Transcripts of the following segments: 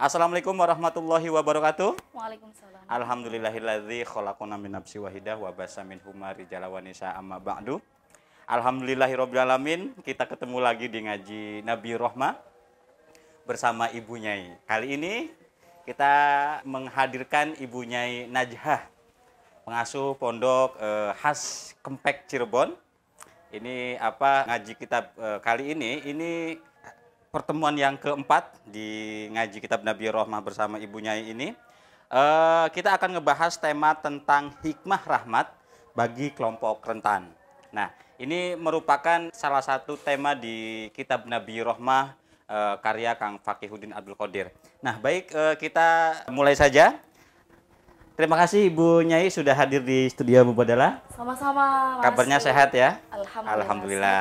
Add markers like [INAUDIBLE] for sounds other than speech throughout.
Assalamualaikum warahmatullahi wabarakatuh. Waalaikumsalam. Alhamdulillahilladzi khalaqana min nafsi wahidah wa basa minhuma rijala wa nisa amma ba'du. Alhamdulillahirabbil alamin, kita ketemu lagi di ngaji Nabi Rohmah bersama Ibu Nyai. Kali ini kita menghadirkan Ibu Nyai Najhah, pengasuh pondok eh, khas Kempek Cirebon. Ini apa ngaji kitab eh, kali ini ini pertemuan yang keempat di ngaji kitab Nabi Rohmah bersama Ibu Nyai ini. Eh, kita akan ngebahas tema tentang hikmah rahmat bagi kelompok rentan. Nah, ini merupakan salah satu tema di kitab Nabi Rohmah eh, karya Kang Fakihudin Abdul Qadir. Nah, baik eh, kita mulai saja. Terima kasih Ibu Nyai sudah hadir di studio Mubadala. Sama-sama. Mas. Kabarnya sehat ya? Alhamdulillah. Alhamdulillah.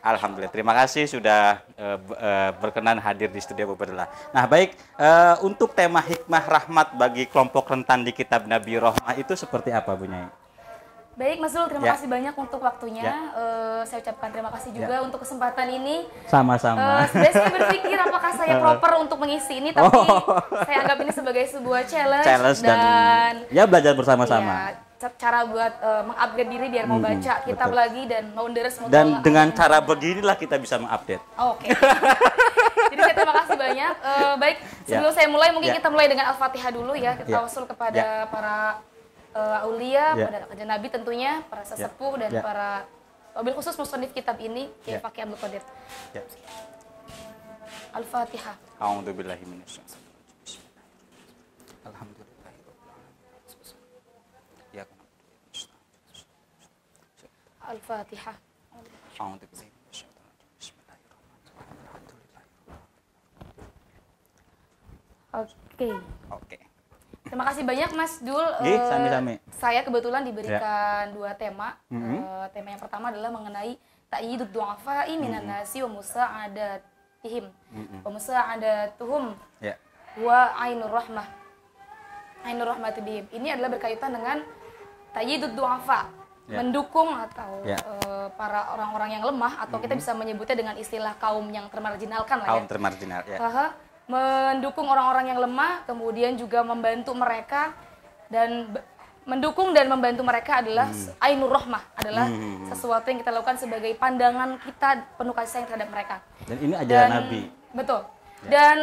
Alhamdulillah. Terima kasih sudah b- eh, berkenan hadir di studio Mubadala. Nah, baik eh, untuk tema hikmah rahmat bagi kelompok rentan di kitab Nabi Rohmah itu seperti apa Bu Nyai? Baik, Mas Zul, terima Ya. kasih banyak untuk waktunya. Ya. Eh, saya ucapkan terima kasih juga untuk kesempatan ini. Sama-sama. Eh, sebenarnya saya berpikir apakah saya [LAUGHS] proper untuk mengisi ini, tapi Oh. saya anggap ini sebagai sebuah challenge, Challenge dan, ya belajar bersama-sama. ya, ca- cara buat eh, mengupgrade diri biar mau baca kitab betul. lagi dan mau deres mau Dan dengan cara beginilah kita bisa mengupdate. Oh, Oke. [LAUGHS] Jadi saya terima kasih banyak. Eh, baik, sebelum Ya. saya mulai mungkin Ya. kita mulai dengan Al-Fatihah dulu ya. Kita Ya. tawasul kepada para eh, aulia, Ya. pada kajian Nabi tentunya, para sesepuh dan Ya. para wabil khusus musonif kitab ini, Kiai Ya. Fakih Abdul Qadir. Ya. Al-Fatihah. A'udzubillahi minasyaitonir rajim. Alhamdulillahirabbil alamin. Ya. Al-Fatihah. A'udzubillahi minasyaitonir rajim. Bismillahirrahmanirrahim. Alhamdulillah. Oke. Oke. Terima kasih banyak Mas Dul. Nggih, Eh, sami-sami. Ya. Saya kebetulan diberikan dua tema. Mhm. Eh, tema yang pertama adalah mengenai ta'yidud du'afa'i minan Mhm. nasi wa musa'adatihim. Wa musa'adatuhum Ya. wa ainur rahmah. Ainur rahmati bihim. Ini adalah berkaitan dengan ta'yidud du'afa. Ya. Mendukung atau Ya. eh, para orang-orang yang lemah atau kita bisa menyebutnya dengan istilah kaum yang termarginalkan lah ya. Kaum termarginal ya. Haha, mendukung orang-orang yang lemah, kemudian juga membantu mereka dan mendukung dan membantu mereka adalah Hmm. ainur rahmah adalah sesuatu yang kita lakukan sebagai pandangan kita penuh kasih sayang terhadap mereka. Dan ini ajaran Nabi. Betul. Ya. Dan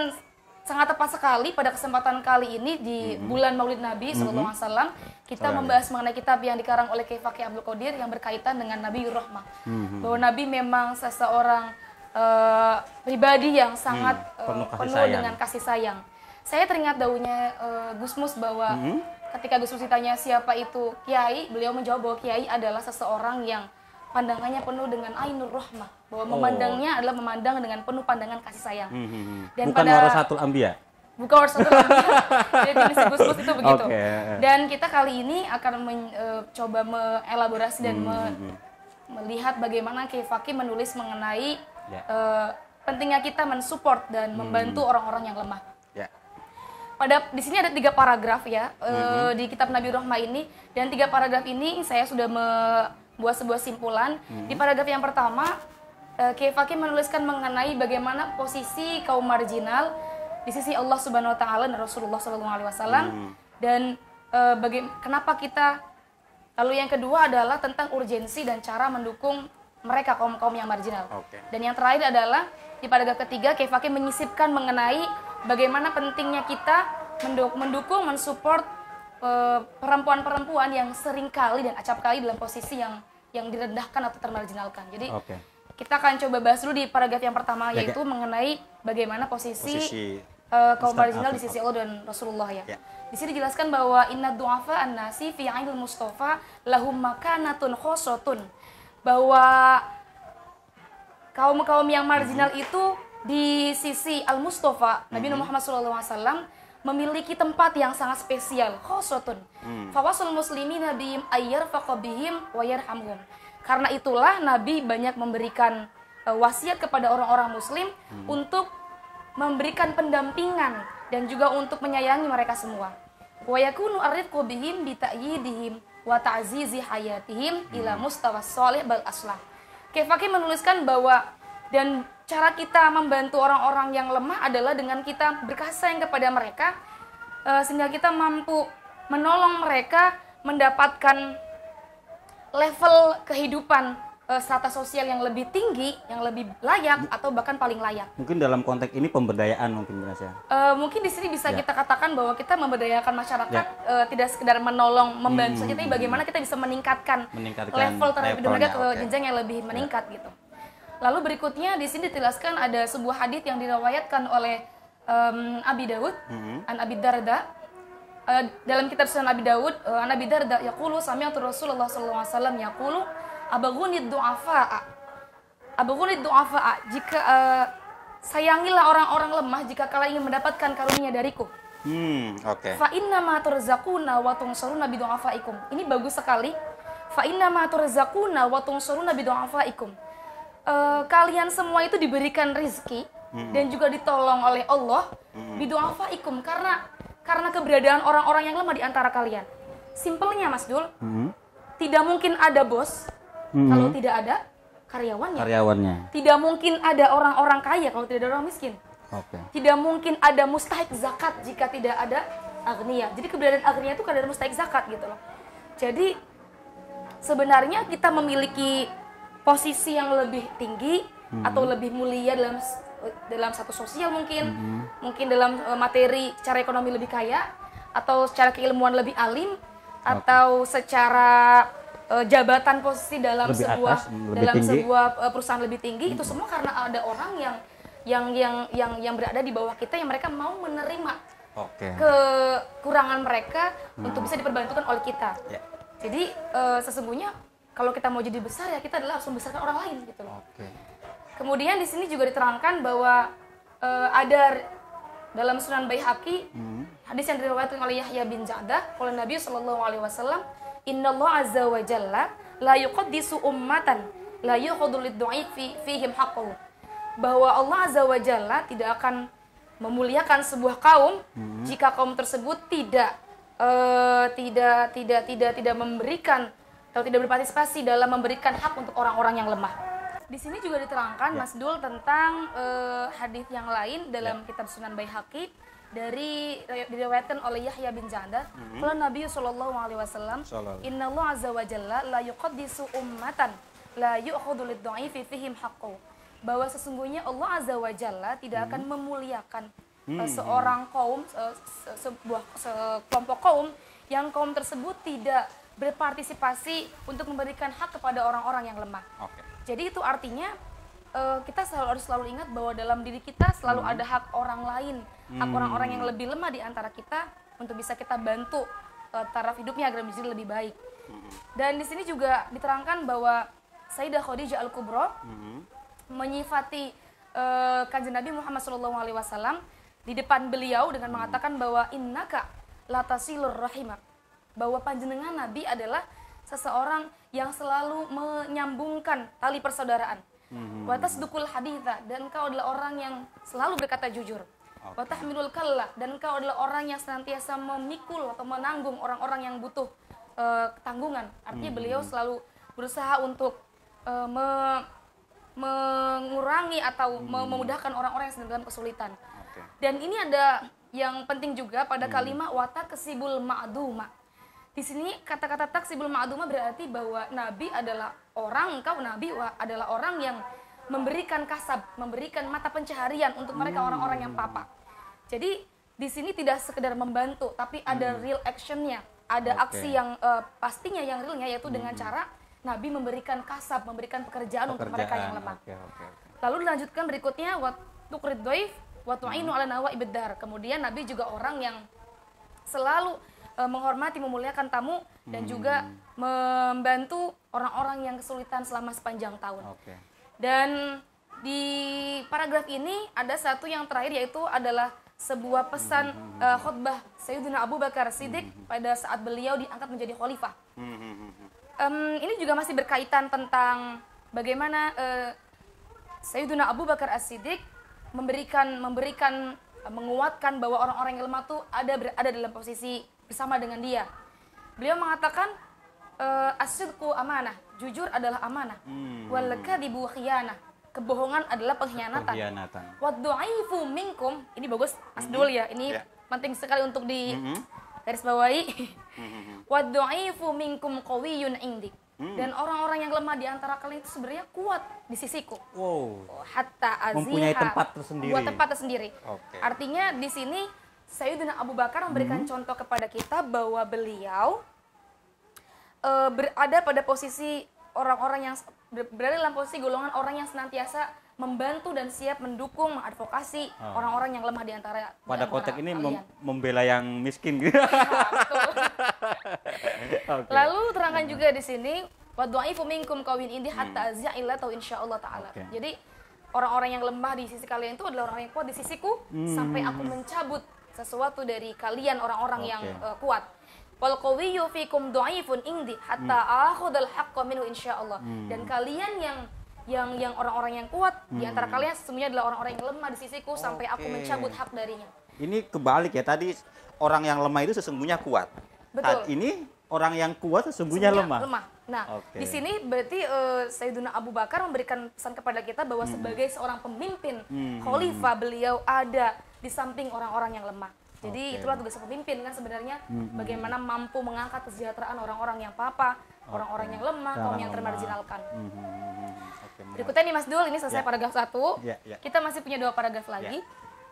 sangat tepat sekali pada kesempatan kali ini di Hmm. bulan Maulid Nabi Sallallahu Alaihi Wasallam kita Sallallahu membahas mengenai kitab yang dikarang oleh Kiai Fakih Abdul Qadir yang berkaitan dengan Nabi Rahmah. Hmm, Bahwa Nabi memang seseorang eh, pribadi yang sangat Hmm, penuh eh, kasih penuh sayang. dengan kasih sayang. Saya teringat daunya eh, Gus Mus bahwa Hmm. ketika Gus Mus ditanya siapa itu Kiai, beliau menjawab bahwa Kiai adalah seseorang yang pandangannya penuh dengan ainur rahmah bahwa Oh. memandangnya adalah memandang dengan penuh pandangan kasih sayang. Hmm, hmm, hmm. Dan Bukan pada- warasatul anbiya. Bukan warasatul anbiya. [LAUGHS] Definisi Gus-Gus itu begitu. Oke. Dan kita kali ini akan men- eh, coba mengelaborasi dan Hmm, me- melihat bagaimana Kiai Fakih menulis mengenai Ya. eh, pentingnya kita mensupport dan membantu orang-orang yang lemah. Ya. Pada di sini ada tiga paragraf ya eh, Mm-hmm. di kitab Nabi Rahmah ini dan tiga paragraf ini saya sudah membuat sebuah simpulan. Mm-hmm. Di paragraf yang pertama eh, Kiai Fakih menuliskan mengenai bagaimana posisi kaum marginal di sisi Allah Subhanahu wa taala dan Rasulullah Shallallahu alaihi wasallam Mm-hmm. dan eh, baga- kenapa kita lalu yang kedua adalah tentang urgensi dan cara mendukung mereka kaum-kaum yang marginal. Oke. Dan yang terakhir adalah di paragraf ketiga Fakih menyisipkan mengenai bagaimana pentingnya kita menduk- mendukung, mensupport eh, perempuan-perempuan yang sering kali dan acap kali dalam posisi yang yang direndahkan atau termarginalkan. Jadi Oke. kita akan coba bahas dulu di paragraf yang pertama Ya, yaitu mengenai bagaimana posisi, Posisi eh, kaum marginal di sisi Allah dan Rasulullah ya. Ya. Di sini dijelaskan bahwa inna du'afa an-nasi fi ainul mustafa lahum makanatun khosotun. Bahwa kaum-kaum yang marginal Mhm. itu di sisi Al-Mustafa, Nabi Muhammad SAW memiliki tempat yang sangat spesial, khosotun. Hmm. Fawasul muslimin nabiyim ayyar faqabihim wa yarhamhum. Karena itulah Nabi banyak memberikan eh, wasiat kepada orang-orang muslim Hmm. untuk memberikan pendampingan dan juga untuk menyayangi mereka semua. Wa yakunu arifqu bihim bi ta'yidihim wa ta'zizi hayatihim ila mustawa sholih bal aslah. Kefaki menuliskan bahwa dan cara kita membantu orang-orang yang lemah adalah dengan kita berkasih kepada mereka eh, sehingga kita mampu menolong mereka mendapatkan level kehidupan eh, strata sosial yang lebih tinggi, yang lebih layak atau bahkan paling layak. Mungkin dalam konteks ini pemberdayaan mungkin Mas ya. Eh, mungkin di sini bisa Ya. kita katakan bahwa kita memberdayakan masyarakat Ya. eh, tidak sekedar menolong, membantu Hmm, saja, tapi bagaimana kita bisa meningkatkan, Meningkatkan level terhadap hidup mereka ke oke. jenjang yang lebih meningkat gitu. Lalu berikutnya di sini dijelaskan ada sebuah hadis yang diriwayatkan oleh em, Abi Daud, Hmm. an Abi Darda. Eh, dalam kitab Sunan Abi Daud, uh, an Abi Darda yaqulu sami'tu Rasulullah sallallahu alaihi wasallam yaqulu abaghuni du'afa'a. Abaghuni du'afa'a jika eh, sayangilah orang-orang lemah jika kalian ingin mendapatkan karunia dariku. Hmm, oke. Fa inna ma turzaquna wa tunsuruna bi du'afaikum. Ini bagus sekali. Fa inna ma turzaquna wa tunsuruna bi du'afaikum. Eh, kalian semua itu diberikan rizki dan juga ditolong oleh Allah bi du'afaikum karena karena keberadaan orang-orang yang lemah di antara kalian. Simpelnya Mas Dul, Hmm. tidak mungkin ada bos kalau tidak ada karyawannya. Karyawannya. Tidak mungkin ada orang-orang kaya kalau tidak ada orang miskin. Oke. Tidak mungkin ada mustahik zakat jika tidak ada agnia. Jadi keberadaan agnia itu kadar mustahik zakat gitu loh. Jadi sebenarnya kita memiliki posisi yang lebih tinggi atau lebih mulia dalam dalam satu sosial mungkin, mungkin dalam eh, materi secara ekonomi lebih kaya atau secara keilmuan lebih alim atau secara eh, jabatan posisi dalam Lebih sebuah atas, lebih dalam tinggi. sebuah eh, perusahaan lebih tinggi itu semua karena ada orang yang yang yang yang yang berada di bawah kita yang mereka mau menerima Oke. kekurangan mereka untuk bisa diperbantukan oleh kita. Ya. Jadi eh, sesungguhnya kalau kita mau jadi besar ya kita adalah harus membesarkan orang lain gitu loh. Oke. Kemudian di sini juga diterangkan bahwa eh, ada dalam Sunan Baihaqi hadis yang diriwayatkan oleh Yahya bin Ja'dah oleh Nabi Shallallahu alaihi wasallam, "Innallaha azza wa jalla la yuqaddisu ummatan la yuqaddu lid-du'ifi fihim haqqahu." Bahwa Allah azza wa jalla tidak akan memuliakan sebuah kaum jika kaum tersebut tidak eh, tidak tidak tidak tidak memberikan atau tidak berpartisipasi dalam memberikan hak untuk orang-orang yang lemah. Di sini juga diterangkan Mas Dul tentang eh, hadis yang lain dalam kitab Sunan Baihaqi dari diriwayatkan oleh Yahya bin Ja'dah. Kalau Nabi Shallallahu alaihi wasallam. "Inna Allah azza wa jalla la yuqaddisu ummatan la yu'khudhu lid-dha'ifi fihim haqqu." Bahwa sesungguhnya Allah azza wa jalla tidak akan memuliakan eh, seorang kaum se- se- sebuah sekelompok kaum yang kaum tersebut tidak berpartisipasi untuk memberikan hak kepada orang-orang yang lemah. Oke. Jadi itu artinya eh, kita selalu harus selalu ingat bahwa dalam diri kita selalu ada hak orang lain, hak orang-orang yang lebih lemah di antara kita untuk bisa kita bantu eh, taraf hidupnya agar menjadi lebih baik. Dan di sini juga diterangkan bahwa Sayyidah Khadijah Al Kubro menyifati eh, kanjeng Nabi Muhammad SAW di depan beliau dengan mengatakan bahwa innaka latasilur rahimak bahwa panjenengan Nabi adalah seseorang yang selalu menyambungkan tali persaudaraan. Watas dukul haditha dan kau adalah orang yang selalu berkata jujur. Watahmilul kalla dan kau adalah orang yang senantiasa memikul atau menanggung orang-orang yang butuh eh, tanggungan. Artinya beliau selalu berusaha untuk eh, me- mengurangi atau me- memudahkan orang-orang yang sedang dalam kesulitan. Oke. Dan ini ada yang penting juga pada kalimat wata kesibul ma'duma. Di sini kata-kata taksibul ma'duma berarti bahwa nabi adalah orang, engkau nabi adalah orang yang memberikan kasab, memberikan mata pencaharian untuk mereka orang-orang yang papa. Jadi di sini tidak sekedar membantu, tapi ada real actionnya, ada Oke. aksi yang eh, pastinya yang realnya yaitu dengan cara nabi memberikan kasab, memberikan pekerjaan, untuk mereka yang lemah. Oke, oke. Lalu dilanjutkan berikutnya wa tuqrid dhaif wa tu'inu ala nawaibid dar. Kemudian Nabi juga orang yang selalu eh, menghormati memuliakan tamu dan juga membantu orang-orang yang kesulitan selama sepanjang tahun. Oke. Dan di paragraf ini ada satu yang terakhir yaitu adalah sebuah pesan eh, khutbah Sayyidina Abu Bakar Siddiq pada saat beliau diangkat menjadi khalifah. Em, ini juga masih berkaitan tentang bagaimana eh, Sayyidina Abu Bakar As-Siddiq memberikan memberikan eh, menguatkan bahwa orang-orang yang lemah tuh ada berada dalam posisi bersama dengan dia. Beliau mengatakan eh, asidku amanah, jujur adalah amanah. Hmm. Wal kadzibu khiyanah. Kebohongan adalah pengkhianatan. Pengkhianatan. Waddu'ifu minkum, ini bagus Asdul ya. Ini Ya. penting sekali untuk di Mhm. garis bawahi. Mhm. Waddu'ifu minkum qawiyyun indi. Hmm. Dan orang-orang yang lemah di antara kalian itu sebenarnya kuat di sisiku. Wow. Hatta aziha. Mempunyai tempat tersendiri. Buat tempat tersendiri. Oke. Artinya di sini Sayyidina Abu Bakar memberikan Hmm. contoh kepada kita bahwa beliau eh, berada pada posisi orang-orang yang ber- berada dalam posisi golongan orang yang senantiasa membantu dan siap mendukung, mengadvokasi Oh. orang-orang yang lemah di antara di Pada antara konteks ini mem- membela yang miskin gitu. [LAUGHS] Ya, betul. [LAUGHS] Oke. Lalu terangkan juga di sini wadwa'ifu minkum kawin indi hatta azya illa tau insyaallah taala. Oke. Jadi orang-orang yang lemah di sisi kalian itu adalah orang yang kuat di sisiku sampai aku mencabut sesuatu dari kalian orang-orang yang Oke. uh, kuat. Wal qawiyyu fikum dhaifun indi hatta akhudal haqqo minhu insyaallah. Dan kalian yang yang yang orang-orang yang kuat di antara kalian sesungguhnya adalah orang-orang yang lemah di sisiku sampai aku mencabut hak darinya. Ini kebalik ya. Tadi orang yang lemah itu sesungguhnya kuat. Betul. Saat ini orang yang kuat sesungguhnya lemah. lemah. Nah, Oke. di sini berarti eh, Sayyidina Abu Bakar memberikan pesan kepada kita bahwa sebagai seorang pemimpin, Hmm. khalifah beliau ada di samping orang-orang yang lemah. Jadi Oke. itulah tugas pemimpin kan sebenarnya bagaimana mampu mengangkat kesejahteraan orang-orang yang papa, orang-orang yang lemah, kaum Orang yang termarginalkan. Hmm, hmm, hmm, hmm. Menarik. Berikutnya nih Mas Dul, ini selesai Ya. paragraf satu. Ya, ya. Kita masih punya dua paragraf lagi.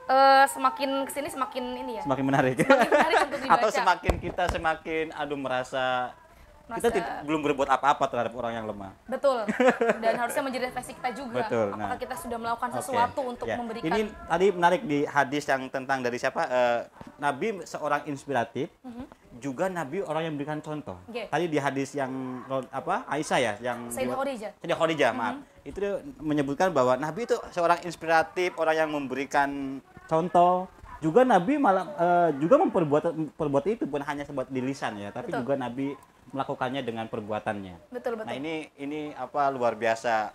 Eh, semakin ke sini semakin ini ya. Semakin menarik. Semakin menarik untuk [LAUGHS] dibaca. Atau semakin kita semakin aduh merasa, kita tidak- belum berbuat apa-apa terhadap orang yang lemah. Betul. [LAUGHS] Dan harusnya menjadi refleksi kita juga. Betul, Apakah nah. kita sudah melakukan sesuatu untuk Ya. memberikan Ini tadi menarik di hadis yang tentang dari siapa? Eh, Nabi seorang inspiratif, juga Nabi orang yang memberikan contoh. Mhm. Oke. Tadi di hadis yang apa? Aisyah ya, yang Sayyidah di- Khadijah. Sayyidah Khadijah, Mhm. maaf. Itu dia menyebutkan bahwa Nabi itu seorang inspiratif, orang yang memberikan contoh. Juga Nabi malah eh, juga memperbuat perbuat itu bukan hanya sebuah di lisan ya, tapi Betul. juga Nabi melakukannya dengan perbuatannya. betul betul. Nah ini ini apa luar biasa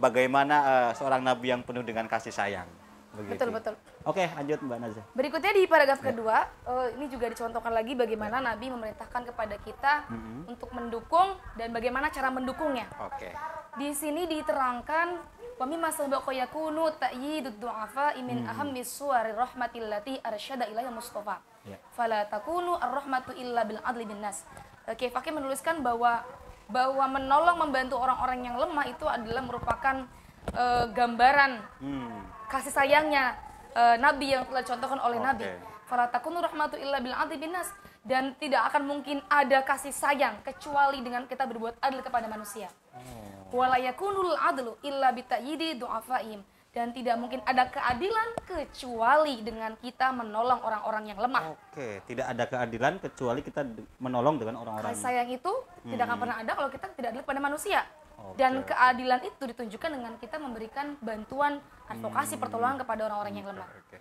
bagaimana eh, seorang nabi yang penuh dengan kasih sayang. Begitu. Betul, betul. Oke, lanjut Mbak Nazia. Berikutnya di paragraf kedua, eh, ini juga dicontohkan lagi bagaimana Nabi memerintahkan kepada kita untuk mendukung dan bagaimana cara mendukungnya. Oke. Di sini diterangkan wa mimma sabaqa yakunu ta'yidud du'afa min ahammi suwari rahmatillati arsyada ilaiha Mustafa. Ya. Fala takunu ar-rahmatu illa bil adli bin nas. Oke, Fakih menuliskan bahwa bahwa menolong membantu orang-orang yang lemah itu adalah merupakan eh, gambaran Hmm. kasih sayangnya eh, Nabi yang telah dicontohkan oleh Oke. Nabi. Fala takunu rahmatu illa bil adli bin nas dan tidak akan mungkin ada kasih sayang kecuali dengan kita berbuat adil kepada manusia. Oh. Wala yakunul adlu illa bitayyidi du'afaihim dan tidak mungkin ada keadilan kecuali dengan kita menolong orang-orang yang lemah. Oke, tidak ada keadilan kecuali kita menolong dengan orang-orang. Kasih sayang itu tidak akan pernah ada kalau kita tidak adil pada manusia. Oke, Dan keadilan itu ditunjukkan dengan kita memberikan bantuan advokasi pertolongan kepada orang-orang yang lemah. Oke.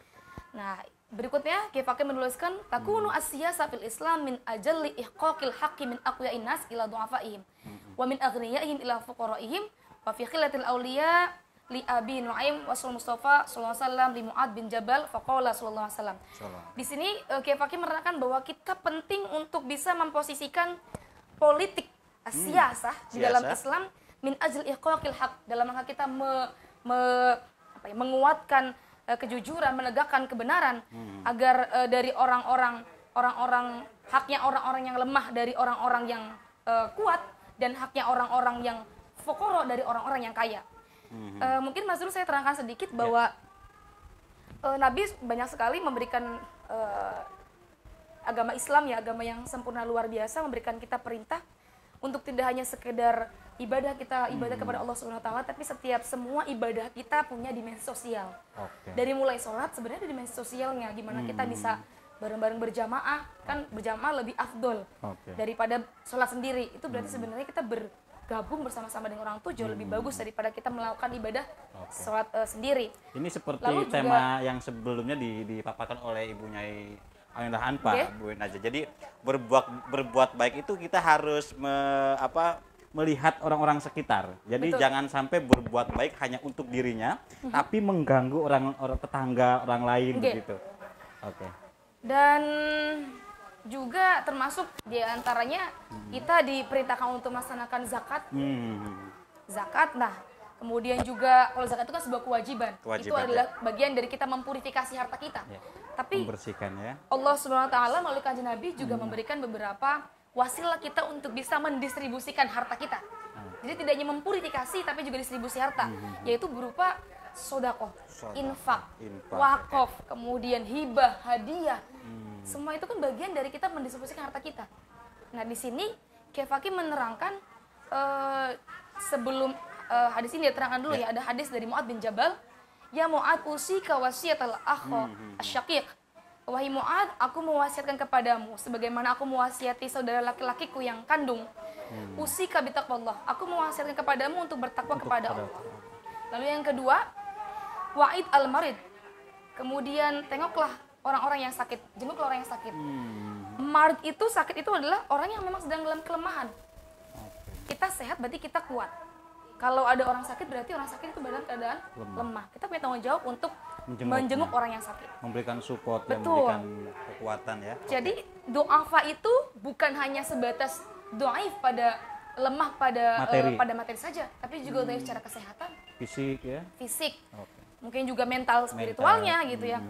Nah, berikutnya Kifake menuliskan takunu asyasa fil Islam min ajalli ihqaqil haqqi min aqwiya'in nas ila du'afaihim wa min aghniyaihim ila fuqaraihim wa fi khilatil awliya li Abi Nuaim wa Rasul Mustafa sallallahu alaihi wasallam li Muad bin Jabal faqala sallallahu alaihi wasallam. Di sini eh, Kifake menerangkan bahwa kita penting untuk bisa memposisikan politik siasah di dalam. Islam min ajl ihqaqil haq dalam rangka kita me- me- apa ya, menguatkan eh, kejujuran, menegakkan kebenaran agar eh, dari orang-orang orang-orang haknya orang-orang yang lemah dari orang-orang yang eh, kuat dan haknya orang-orang yang fokoro dari orang-orang yang kaya. Eh, mungkin Mas Dulu saya terangkan sedikit bahwa eh, Nabi banyak sekali memberikan eh, agama Islam ya agama yang sempurna luar biasa memberikan kita perintah untuk tidak hanya sekedar ibadah kita ibadah kepada Allah Subhanahu wa taala tapi setiap semua ibadah kita punya dimensi sosial. Oke. Dari mulai sholat sebenarnya ada dimensi sosialnya gimana kita bisa bareng-bareng berjamaah kan berjamaah lebih afdol Oke. daripada sholat sendiri itu berarti sebenarnya kita bergabung bersama-sama dengan orang tuh jauh lebih bagus daripada kita melakukan ibadah sholat eh, sendiri. Ini seperti Lalu juga- tema yang sebelumnya di- dipaparkan oleh Ibu Nyai Aminah Anpa, Oke. Bu Najah. Jadi berbuat berbuat baik itu kita harus me- apa melihat orang-orang sekitar. Jadi Betul. Jangan sampai berbuat baik hanya untuk dirinya, tapi mengganggu orang orang tetangga, orang lain Oke. begitu. Oke. Dan juga termasuk di antaranya kita diperintahkan untuk melaksanakan zakat Hmm. zakat nah kemudian juga kalau zakat itu kan sebuah kewajiban, itu Kewajiban, adalah bagian dari kita mempurifikasi harta kita Ya. tapi Membersihkan ya. Allah Subhanahu wa taala melalui kanjeng Nabi juga memberikan beberapa wasilah kita untuk bisa mendistribusikan harta kita. Jadi tidak hanya mempurifikasi tapi juga distribusi harta, yaitu berupa sodakoh, Sodakoh, infak, infak, wakaf, kemudian hibah, hadiah. Semua itu kan bagian dari kita mendistribusikan harta kita. Nah di sini Kefaki menerangkan eh, sebelum eh, hadis ini diterangkan dulu ya. ada hadis dari Muad bin Jabal, ya Muad usika wasiatal akho asyaqiq. Wahai Muad, aku mewasiatkan kepadamu sebagaimana aku mewasiati saudara laki-lakiku yang kandung. Usika bitaqwallah. Aku mewasiatkan kepadamu untuk bertakwa kepada Allah. Lalu yang kedua, wa'id al-marid. Kemudian tengoklah orang-orang yang sakit, jenguklah orang yang sakit. Marid itu sakit itu adalah orang yang memang sedang dalam kelemahan. Kita sehat berarti kita kuat. Kalau ada orang sakit berarti orang sakit itu dalam keadaan lemah. Kita punya tanggung jawab untuk Menjenguk. menjenguk orang yang sakit. Memberikan support dan Betul. memberikan kekuatan ya. Jadi doafa itu bukan hanya sebatas doaif pada lemah pada Materi. eh, pada materi saja, tapi juga doaif secara kesehatan, Fisik ya. fisik, Oke. mungkin juga mental spiritualnya gitu ya.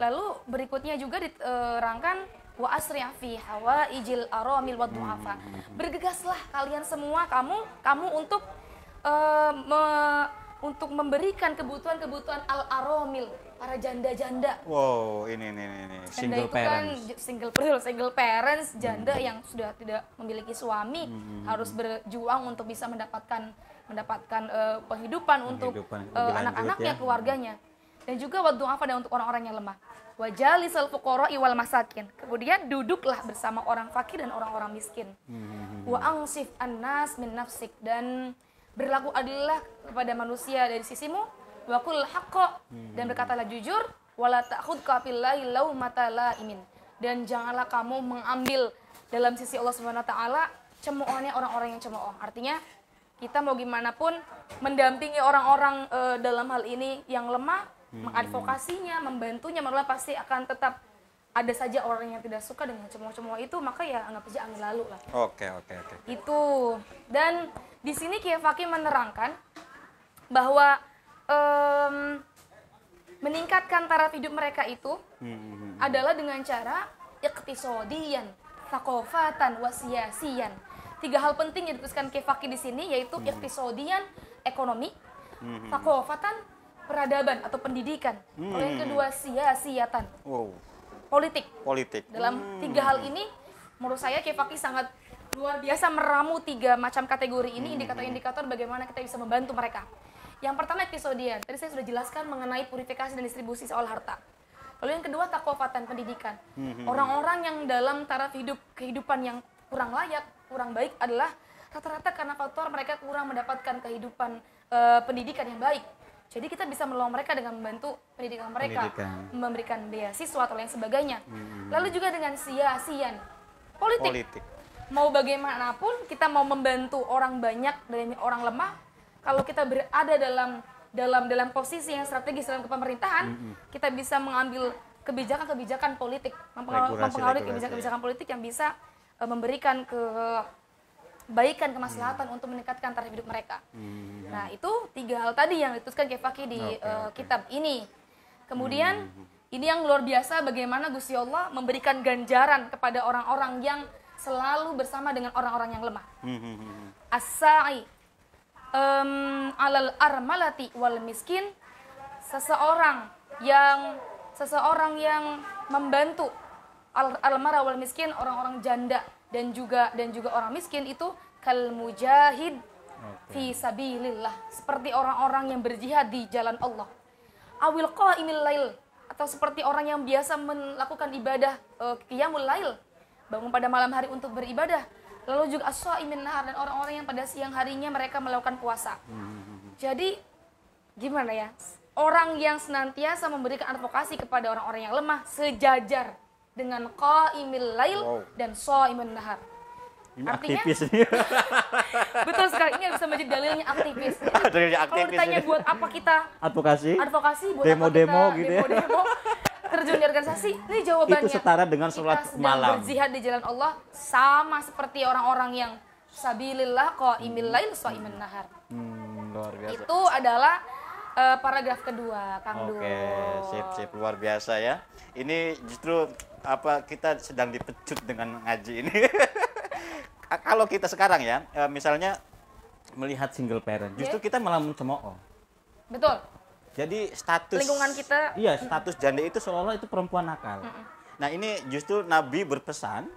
Lalu berikutnya juga diterangkan wa asri'a fi hawaijil aramil wa du'afa. Bergegaslah kalian semua kamu kamu untuk eh, me- untuk memberikan kebutuhan-kebutuhan al aramil para janda-janda. Wow, ini ini ini, ini. Janda single itu kan parents. j- single single parents, janda yang sudah tidak memiliki suami harus berjuang untuk bisa mendapatkan mendapatkan eh, penghidupan untuk Penghidupan lebih lanjut anak-anaknya, ya. keluarganya. Dan juga waktu apa dan untuk orang-orang yang lemah. Wajalisal fuqara iwal masakin. Kemudian duduklah bersama orang fakir dan orang-orang miskin. Wa angsif annas min nafsik dan berlaku adillah kepada manusia dari sisimu wa qul haqqo dan berkatalah jujur wala ta'khudka billahi laumata laimin dan janganlah kamu mengambil dalam sisi Allah Subhanahu wa taala cemoohnya orang-orang yang cemooh. Artinya kita mau gimana pun mendampingi orang-orang eh, dalam hal ini yang lemah, mengadvokasinya, membantunya, malah pasti akan tetap ada saja orang yang tidak suka dengan cemooh-cemooh itu, maka ya anggap saja angin lalu lah. Oke, oke, oke. itu. Dan di sini Fakih menerangkan bahwa em, meningkatkan taraf hidup mereka itu Hmm, adalah dengan cara iktisodian, takofatan, wasiasian. Tiga hal penting yang dituliskan Fakih di sini yaitu iktisodian, ekonomi, takofatan, peradaban atau pendidikan. Lalu yang kedua siasiatan, Wow, politik. politik. Dalam tiga hal ini, menurut saya Fakih sangat luar biasa meramu tiga macam kategori ini, indikator-indikator bagaimana kita bisa membantu mereka. Yang pertama episodian, tadi saya sudah jelaskan mengenai purifikasi dan distribusi soal harta. Lalu yang kedua takofatan pendidikan. Orang-orang yang dalam taraf hidup kehidupan yang kurang layak, kurang baik adalah rata-rata karena faktor mereka kurang mendapatkan kehidupan eh, pendidikan yang baik. Jadi kita bisa menolong mereka dengan membantu pendidikan mereka, Pendidikan. memberikan beasiswa atau lain sebagainya. Lalu juga dengan sia-sian politik. Politik. Mau bagaimanapun kita mau membantu orang banyak dari orang lemah, kalau kita berada dalam dalam dalam posisi yang strategis dalam kepemerintahan, kita bisa mengambil kebijakan-kebijakan politik, mempengaruhi, kebijakan-kebijakan politik yang bisa eh, memberikan kebaikan, kemaslahatan untuk meningkatkan taraf hidup mereka. Nah, itu tiga hal tadi yang dituliskan Kefaki di Oke, eh, oke. kitab ini. Kemudian ini yang luar biasa bagaimana Gusti Allah memberikan ganjaran kepada orang-orang yang selalu bersama dengan orang-orang yang lemah. Hmm, hmm, hmm, hmm. As-sa'i em, alal armalati wal miskin seseorang yang seseorang yang membantu al almara wal miskin orang-orang janda dan juga dan juga orang miskin itu kal mujahid fi sabilillah. Seperti orang-orang yang berjihad di jalan Allah. Awil qaimil lail. Atau seperti orang yang biasa melakukan ibadah qiyamul lail. Bangun pada malam hari untuk beribadah. Lalu juga as-shaimin nahar dan orang-orang yang pada siang harinya mereka melakukan puasa. Jadi gimana ya? Orang yang senantiasa memberikan advokasi kepada orang-orang yang lemah sejajar dengan qaimil lail Wow. dan shaimin nahar Ini Artinya- aktivis nih. [LAUGHS] betul sekali ini bisa menjadi dalilnya aktivis [LAUGHS] Jadi, Dalilnya kalau aktivis ditanya ini. buat apa kita Advokasi. advokasi buat Demo-demo apa kita gitu ya. demo-demo terjun di organisasi ini jawabannya Itu setara dengan sholat kita sedang malam. berjihad di jalan Allah sama seperti orang-orang yang sabilillah qaimil lail shaimin nahar Hmm, luar biasa. itu adalah eh, paragraf kedua Kang Oke, sip sip luar biasa ya. Ini justru apa kita sedang dipecut dengan ngaji ini. [LAUGHS] Kalau kita sekarang ya, eh, misalnya melihat single parent, justru Ya. kita malah mencemooh. betul Jadi status Lingkungan kita- Iya, status janda itu seolah-olah itu perempuan nakal. Nah, ini justru Nabi berpesan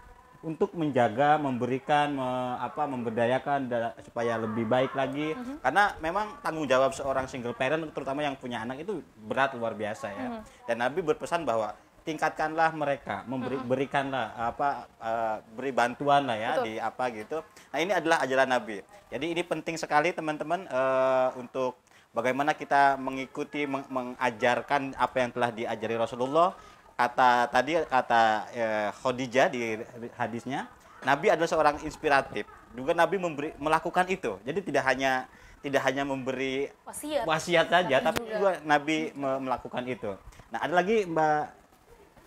untuk menjaga, memberikan, me- apa, memberdayakan da- supaya lebih baik lagi. Karena memang tanggung jawab seorang single parent, terutama yang punya anak itu berat luar biasa ya. Dan Nabi berpesan bahwa tingkatkanlah mereka, memberi berikanlah apa, eh, beri bantuan lah ya Betul. di apa gitu. Nah, ini adalah ajaran Nabi. Jadi ini penting sekali teman-teman eh, untuk bagaimana kita mengikuti meng- mengajarkan apa yang telah diajari Rasulullah kata tadi kata eh, Khadijah di hadisnya Nabi adalah seorang inspiratif. Juga Nabi memberi melakukan itu. Jadi tidak hanya tidak hanya memberi wasiat. wasiat saja tapi juga. juga Nabi me- melakukan itu. Nah ada lagi Mbak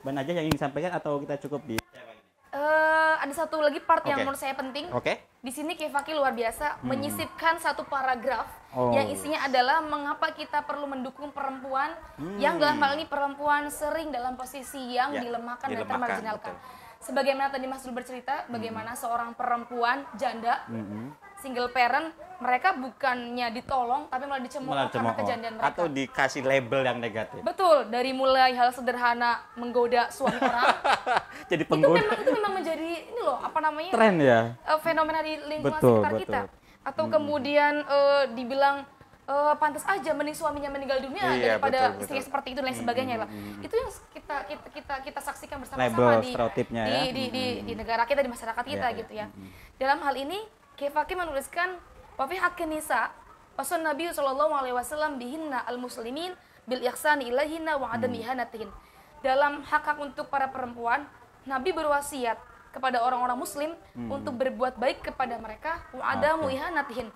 Mbak Najah yang ingin disampaikan atau kita cukup di Eh, ada satu lagi part yang Oke. menurut saya penting oke Di sini Kefaki luar biasa menyisipkan satu paragraf Oh. yang isinya adalah mengapa kita perlu mendukung perempuan yang dalam hal ini perempuan sering dalam posisi yang Ya, dilemahkan, dan termarginalkan. betul. Sebagaimana tadi Mas Dul bercerita, bagaimana seorang perempuan janda single parent mereka bukannya ditolong tapi malah dicemooh malah karena kejadian mereka. atau dikasih label yang negatif. Betul, dari mulai hal sederhana menggoda suami orang. [LAUGHS] Jadi itu penggoda. memang itu memang menjadi ini loh apa namanya? Tren ya. Eh, fenomena di lingkungan Betul, sekitar betul. kita. Atau kemudian eh, dibilang eh, pantas aja mending suaminya meninggal dunia Iya, daripada betul, istrinya betul. seperti itu dan lain sebagainya lah itu yang kita kita kita, kita saksikan bersama-sama di di, ya. di, di, di negara kita di masyarakat kita Iya, iya. gitu ya. Dalam hal ini Kefaki menuliskan wa fi haqqin nisa wasun Nabi sallallahu alaihi wasallam bihinna al muslimin bil ihsani ilaihinna wa adam Hmm. ihanatihin dalam hak-hak untuk para perempuan Nabi berwasiat kepada orang-orang muslim untuk berbuat baik kepada mereka wa adamu Hmm. Oke. ihanatihin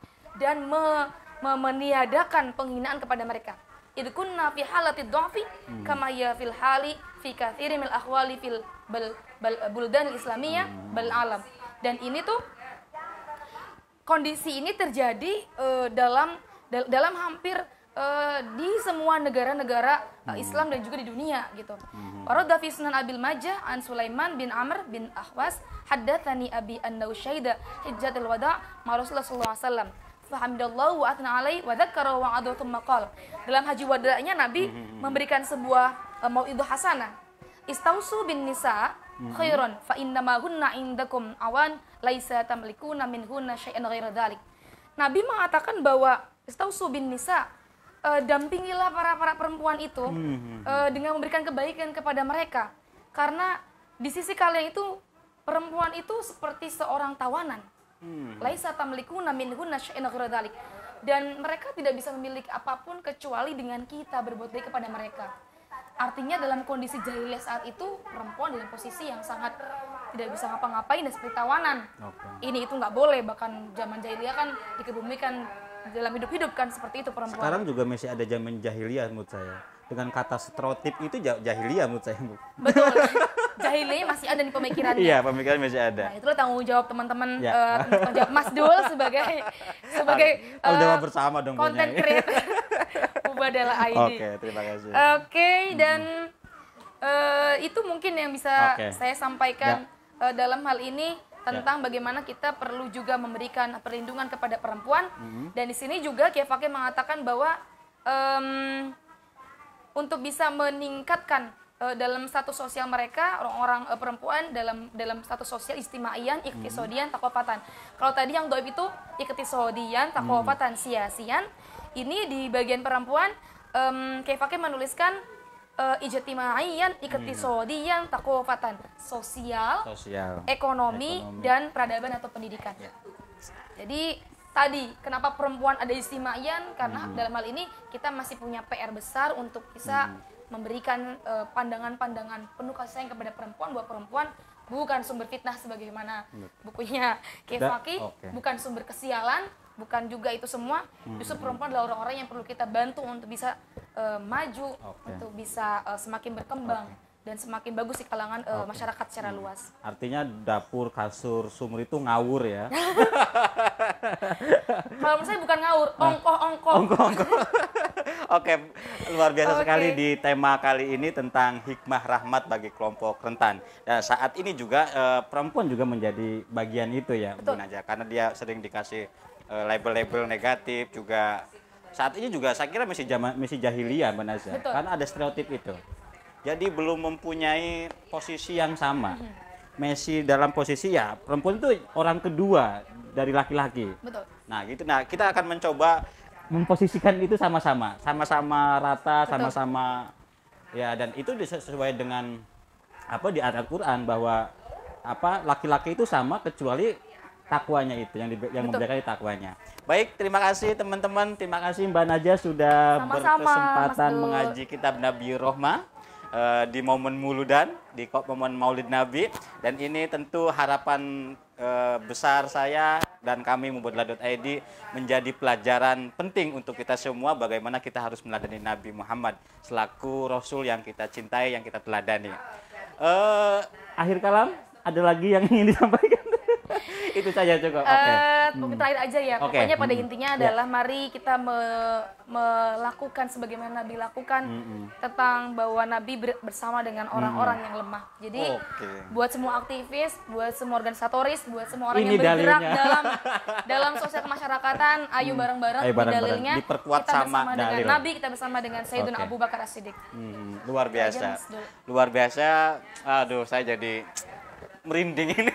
dan me- me- meniadakan penghinaan kepada mereka idh kunna fi halati dhafi Hmm. kama ya fil hali fi katsiri min ahwali fil bal, bal buldan islamiyah bal alam dan ini tuh kondisi ini terjadi eh, dalam dal- dalam hampir eh, di semua negara-negara eh, Islam dan juga di dunia gitu. Warada fi Sunan Abil Majah an Sulaiman bin Amr bin Ahwas haddatsani Abi annahu syahida hijjatul wada' ma Rasulullah sallallahu alaihi wasallam. Fahamdallahu wa athna alai wa dzakara wa adu thumma qala. Dalam haji wada'nya Nabi memberikan sebuah uh, mauidhah hasanah. Istausu bin nisa khairan fa innama hunna indakum awan laisa tamlikuna minhunna syai'an ghaira dzalik. Nabi mengatakan bahwa istausu bin nisa eh, dampingilah para para perempuan itu eh, dengan memberikan kebaikan kepada mereka. Karena di sisi kalian itu perempuan itu seperti seorang tawanan. Laisa tamlikuna minhunna syai'an ghaira dzalik. dan mereka tidak bisa memiliki apa pun kecuali dengan kita berbuat baik kepada mereka artinya dalam kondisi jahiliyah saat itu perempuan dalam posisi yang sangat tidak bisa ngapa-ngapain dan seperti tawanan Oke. ini itu nggak boleh bahkan zaman jahiliyah kan dikebumikan dalam hidup-hidup kan seperti itu perempuan Sekarang juga masih ada zaman jahiliyah menurut saya. Dengan kata stereotip itu ja- jahiliyah menurut saya. Bu. betul [LAUGHS] jahiliyah masih ada di pemikirannya Iya, pemikiran masih ada. Nah, itulah tanggung jawab teman-teman, Ya. eh, tanggung jawab Mas Dul sebagai sebagai Tanggung jawab eh, bersama dong konten creator [LAUGHS] Ubadalah ID. Oke, terima kasih. Oke, dan eh, itu mungkin yang bisa Oke. Ya. saya sampaikan eh, dalam hal ini tentang bagaimana kita perlu juga memberikan perlindungan kepada perempuan. Mm-hmm. Dan di sini juga Kiai mengatakan bahwa em, untuk bisa meningkatkan eh, dalam status sosial mereka orang-orang eh, perempuan dalam dalam status sosial istima'ian, iktisodian, takofatan. Kalau tadi yang doib itu iktisodian, takofatan, sia-sian. Ini di bagian perempuan um, Fakih menuliskan uh, ijtimaiyan, iktisodian, takofatan, sosial, Sosial. ekonomi, Ekonomi. dan peradaban atau pendidikan. Ya. Jadi tadi kenapa perempuan ada istimayan karena Hmm. dalam hal ini kita masih punya PR besar untuk bisa Hmm. Memberikan eh, pandangan-pandangan penuh kasih sayang kepada perempuan bahwa perempuan bukan sumber fitnah sebagaimana bukunya Kefaki, Da- oke. bukan sumber kesialan, bukan juga itu semua. Hmm. Justru perempuan adalah orang-orang yang perlu kita bantu untuk bisa eh, maju, Oke. untuk bisa eh, semakin berkembang dan semakin bagus di kalangan eh, masyarakat secara Hmm. luas. Artinya dapur, kasur, sumur itu ngawur ya. [LAUGHS] Kalau menurut saya bukan ngawur, ongkoh-ongkoh. [LAUGHS] [LAUGHS] Oke, luar biasa Oke. sekali di tema kali ini tentang hikmah rahmat bagi kelompok rentan. Dan saat ini juga eh, perempuan juga menjadi bagian itu ya, Bu Betul. Naja, karena dia sering dikasih eh, label-label negatif juga. Saat ini juga saya kira masih zaman masih jahiliyah, Mbak Naza, Betul. karena ada stereotip itu. Jadi belum mempunyai posisi yang sama. Messi dalam posisi ya perempuan itu orang kedua dari laki-laki. Betul. Nah, gitu. Nah, kita akan mencoba memposisikan itu sama-sama, sama-sama rata, sama-sama ya dan itu sesuai dengan apa di Al-Qur'an bahwa apa laki-laki itu sama kecuali takwanya itu yang di, yang membedakan takwanya. Baik, terima kasih teman-teman, terima kasih Mbak Naja sudah Sama-sama, berkesempatan Mas Dul. mengaji kitab Nabi Rohmah eh, di momen Muludan, di momen Maulid Nabi. Dan ini tentu harapan eh, besar saya dan kami membuat.id menjadi pelajaran penting untuk kita semua bagaimana kita harus meladani Nabi Muhammad selaku Rasul yang kita cintai, yang kita teladani. Eh, akhir kalam, ada lagi yang ingin disampaikan? [LAUGHS] Itu saja cukup. Oke. Eh, mungkin terakhir aja ya. Oke. Pokoknya pada Hmm. intinya Ya. adalah mari kita me- melakukan sebagaimana Nabi lakukan Hmm, tentang bahwa Nabi ber- bersama dengan orang-orang yang lemah. Jadi Oke. buat semua aktivis, buat semua organisatoris, buat semua orang Ini yang bergerak dalilnya. dalam [LAUGHS] dalam sosial kemasyarakatan, ayo bareng-bareng di bareng-bareng. dalilnya Diperkuat kita sama bersama dengan dalil. Nabi, kita bersama dengan Sayyidina Oke. Abu Bakar As-Siddiq. Hmm, luar biasa. Luar biasa. Aduh, saya jadi merinding ini.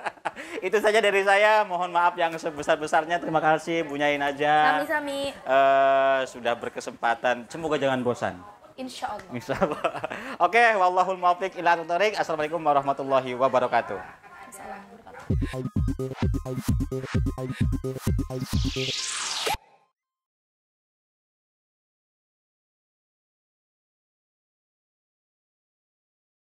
[LAUGHS] Itu saja dari saya. Mohon maaf yang sebesar-besarnya. Terima kasih Bu aja. Sami-sami, Eh, sudah berkesempatan. Semoga jangan bosan. insya Allah. Insya Allah. [LAUGHS] Oke, wallahul muwaffiq ila thoriq. Assalamualaikum warahmatullahi wabarakatuh. Assalamualaikum warahmatullahi wabarakatuh.